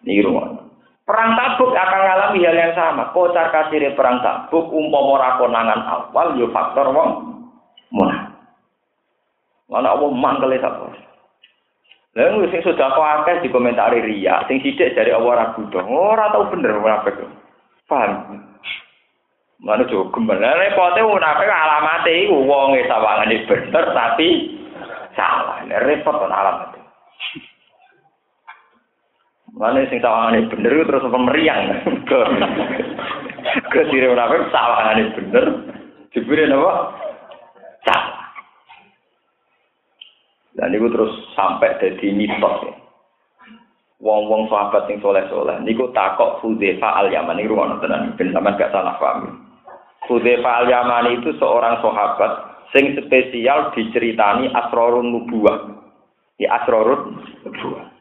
Niru Perang Tabuk akan mengalami hal yang sama. Kocar kasir perang Tabuk umpama ora konangan awal yo faktor wong munafik. Mana Allah mangkel sapa. Lalu sing sudah kau akeh di komentari ria, sing sidik dari Allah ragu dong. Ora tau bener munafik. Paham? Mana coba kembali repotnya munafik alamatnya itu wong sawangane bener tapi salah. Repot kan alamat. Mana sing sawangane bener terus meriang. Ke sire munafik sawangane bener. Jebule napa? Salah. Dan itu terus sampai jadi mitos ya. Wong-wong sahabat yang soleh-soleh, niku takok Hudzefa al Yaman ini rumah tenan, ben sampean gak salah paham. Hudzefa al Yaman itu seorang sahabat sing spesial diceritani asrorun nubuah. Ya asrorun nubuah.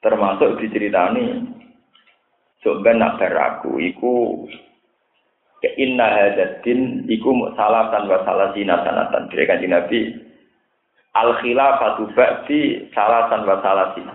Termasuk diceritani Soben nak beraku, iku ke inna hadatin, iku salah tanpa salah sinatan. Jadi kan Nabi al khilafatu ba'di salasan wa salasin.